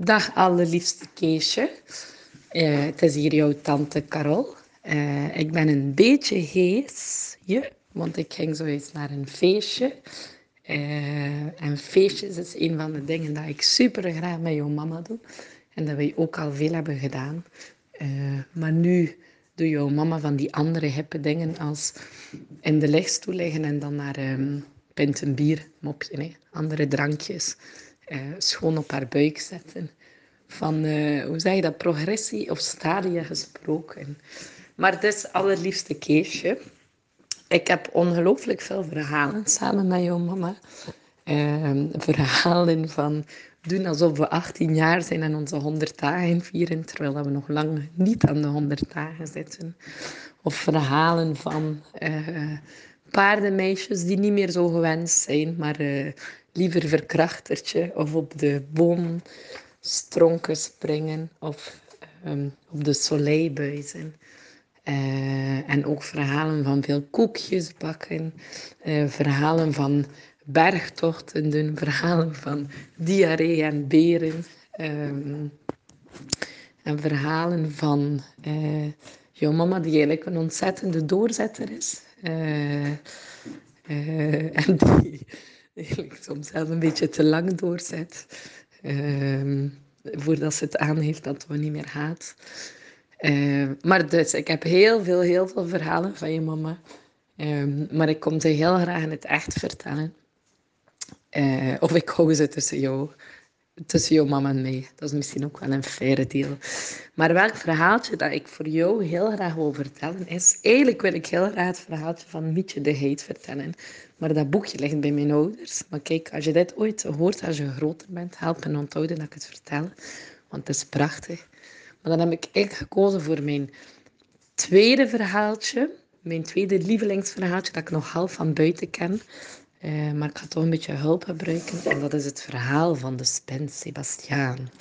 Dag allerliefste Keesje. Eh, het is hier jouw tante Carol. Eh, ik ben een beetje heesje, want ik ging zo eens naar een feestje. Eh, en feestjes is een van de dingen dat ik super graag met jouw mama doe. En dat wij ook al veel hebben gedaan. Maar nu doe jouw mama van die andere hippe dingen als in de lichtstoel liggen en dan naar um, pint een bier mopje, andere drankjes. Uh, schoon op haar buik zetten. Van, uh, hoe zeg je dat, progressie of stadia gesproken. Maar het is allerliefste Keesje. Ik heb ongelooflijk veel verhalen samen met jouw mama. Uh, verhalen van doen alsof we 18 jaar zijn en onze 100 dagen vieren, terwijl we nog lang niet aan de 100 dagen zitten. Of verhalen van uh, paardenmeisjes die niet meer zo gewenst zijn, maar uh, liever verkrachtertje of op de boomstronken springen of um, op de soleilbuizen. Uh, en ook verhalen van veel koekjes bakken, uh, verhalen van bergtochten doen, verhalen van diarree en beren. Um, en verhalen van jouw mama, die eigenlijk een ontzettende doorzetter is. en die soms zelf een beetje te lang doorzet. Um, voordat ze het aangeeft dat we niet meer gaat. Uh, maar dus, ik heb heel veel, heel veel verhalen van je mama. Um, maar ik kom ze heel graag in het echt vertellen. Uh, of ik hou ze tussen jou, tussen jouw mama en mij. Dat is misschien ook wel een faire deal. Maar welk verhaaltje dat ik voor jou heel graag wil vertellen is... Eigenlijk wil ik heel graag het verhaaltje van Mietje de Heid vertellen. Maar dat boekje ligt bij mijn ouders. Maar kijk, als je dit ooit hoort als je groter bent, help me onthouden dat ik het vertel. Want het is prachtig. Maar dan heb ik echt gekozen voor mijn tweede verhaaltje. Mijn tweede lievelingsverhaaltje dat ik nog half van buiten ken. Uh, maar ik ga toch een beetje hulp gebruiken. En dat is het verhaal van de spin Sebastiaan.